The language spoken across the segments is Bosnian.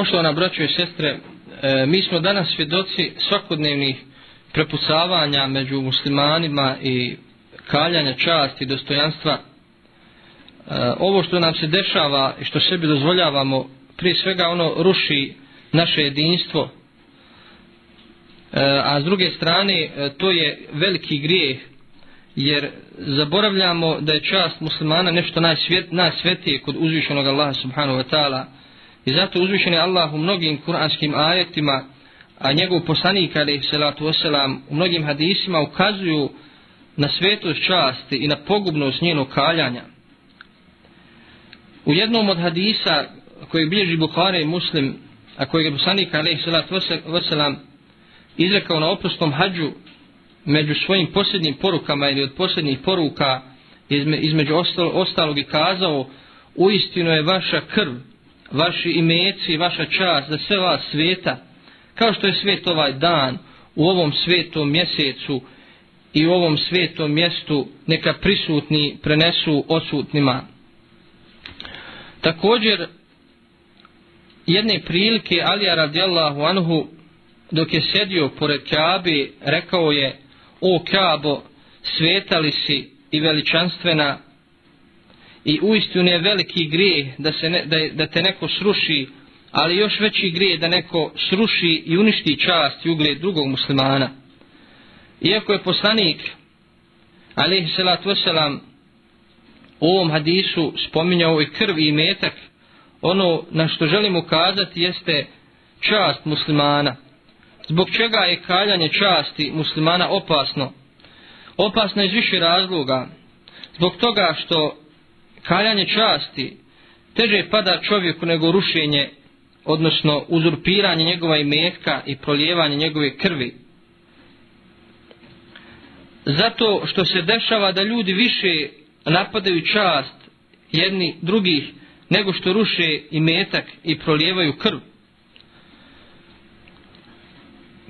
Poštovana braćo i sestre, e, mi smo danas svjedoci svakodnevnih prepucavanja među muslimanima i kaljanja časti i dostojanstva. E, ovo što nam se dešava i što sebi dozvoljavamo, prije svega ono ruši naše jedinstvo, e, a s druge strane e, to je veliki grijeh jer zaboravljamo da je čast muslimana nešto najsvet, najsvetije kod uzvišenog Allaha subhanahu wa ta'ala i zato uzvišen je Allah u mnogim kuranskim ajetima a njegov poslanik alaih salatu wasalam u mnogim hadisima ukazuju na svetost časti i na pogubnost njenog kaljanja. U jednom od hadisa koji bilježi Bukhara i Muslim a koji je poslanik alaih salatu wasalam izrekao na oprostom hađu među svojim posljednjim porukama ili od posljednjih poruka između ostalog, i kazao uistino je vaša krv vaši imeci, vaša čast za sve vas sveta kao što je svet ovaj dan u ovom svetom mjesecu i u ovom svetom mjestu neka prisutni prenesu osutnima također jedne prilike Alija radijallahu anhu dok je sedio pored Kaabe rekao je o Kaabo, svetali si i veličanstvena i uistinu je veliki grijeh da, se ne, da, da te neko sruši, ali još veći grijeh da neko sruši i uništi čast i ugled drugog muslimana. Iako je poslanik, alaihi salatu wasalam, u ovom hadisu spominjao i krv i metak, ono na što želim ukazati jeste čast muslimana – Zbog čega je kaljanje časti muslimana opasno? Opasno je iz više razloga. Zbog toga što kaljanje časti teže pada čovjeku nego rušenje, odnosno uzurpiranje njegova imetka i prolijevanje njegove krvi. Zato što se dešava da ljudi više napadaju čast jedni drugih nego što ruše imetak i prolijevaju krv.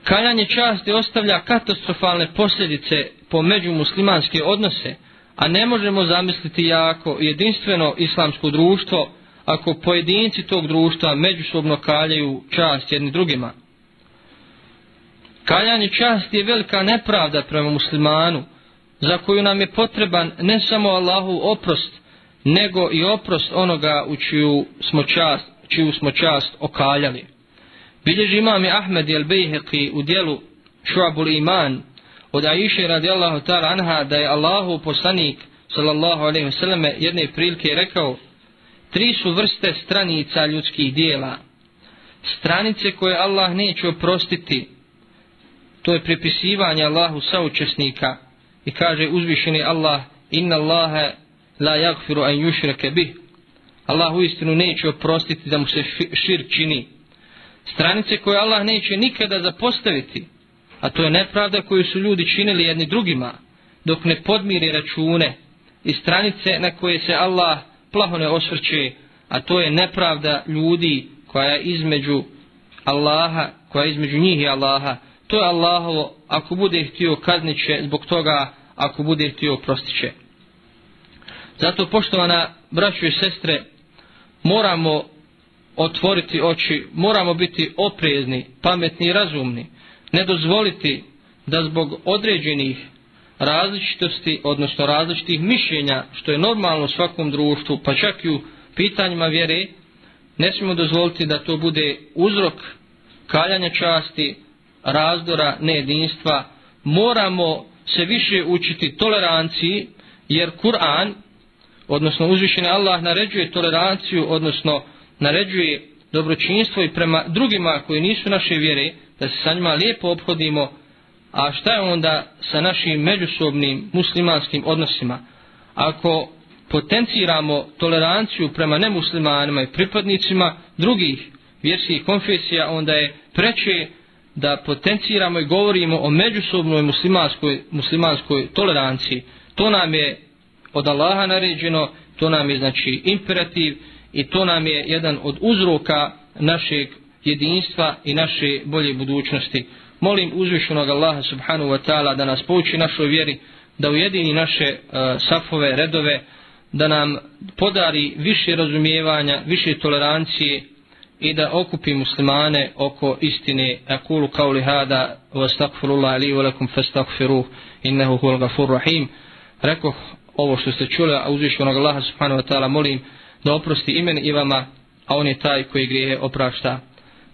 Kaljanje časti ostavlja katastrofalne posljedice po međumuslimanske odnose, a ne možemo zamisliti jako jedinstveno islamsko društvo ako pojedinci tog društva međusobno kaljaju čast jedni drugima. Kaljanje časti je velika nepravda prema muslimanu, za koju nam je potreban ne samo Allahu oprost, nego i oprost onoga u čiju smo čast, čiju smo čast okaljali. Bilježi imam je Ahmed i Al-Bejheqi u dijelu Šuabul Iman od Aisha radijallahu ta'ala anha da je Allahu poslanik sallallahu alaihi wa sallam jedne prilike rekao tri su vrste stranica ljudskih dijela. Stranice koje Allah neće oprostiti to je pripisivanje Allahu saučesnika. I kaže uzvišeni Allah inna Allahe la jagfiru an yušreke bih. Allah u istinu neće oprostiti da mu se šir čini. Stranice koje Allah neće nikada zapostaviti, a to je nepravda koju su ljudi činili jedni drugima, dok ne podmiri račune, i stranice na koje se Allah plaho ne osvrće, a to je nepravda ljudi koja je između Allaha, koja je između njih i Allaha, to je Allahovo, ako bude htio kazniće zbog toga, ako bude htio prostiće. Zato, poštovana braćo i sestre, moramo otvoriti oči, moramo biti oprezni, pametni i razumni, ne dozvoliti da zbog određenih različitosti, odnosno različitih mišljenja, što je normalno u svakom društvu, pa čak i u pitanjima vjere, ne smijemo dozvoliti da to bude uzrok kaljanja časti, razdora, nejedinstva. Moramo se više učiti toleranciji, jer Kur'an, odnosno uzvišeni Allah, naređuje toleranciju, odnosno naređuje dobročinstvo i prema drugima koji nisu naše vjere, da se sa njima lijepo obhodimo, a šta je onda sa našim međusobnim muslimanskim odnosima? Ako potenciramo toleranciju prema nemuslimanima i pripadnicima drugih vjerskih konfesija, onda je preče da potenciramo i govorimo o međusobnoj muslimanskoj, muslimanskoj toleranciji. To nam je od Allaha naređeno, to nam je znači imperativ i to nam je jedan od uzroka našeg jedinstva i naše bolje budućnosti. Molim uzvišenog Allaha subhanahu wa ta'ala da nas pouči našoj vjeri, da ujedini naše uh, safove, redove, da nam podari više razumijevanja, više tolerancije i da okupi muslimane oko istine. Akulu kao li hada wa stakfirullah li wa lakum fastakfiruh innehu huval gafur rahim. Rekoh ovo što ste čuli a uzvišenog Allaha subhanahu wa ta'ala molim da oprosti imen i vama a on je taj koji grijehe oprašta.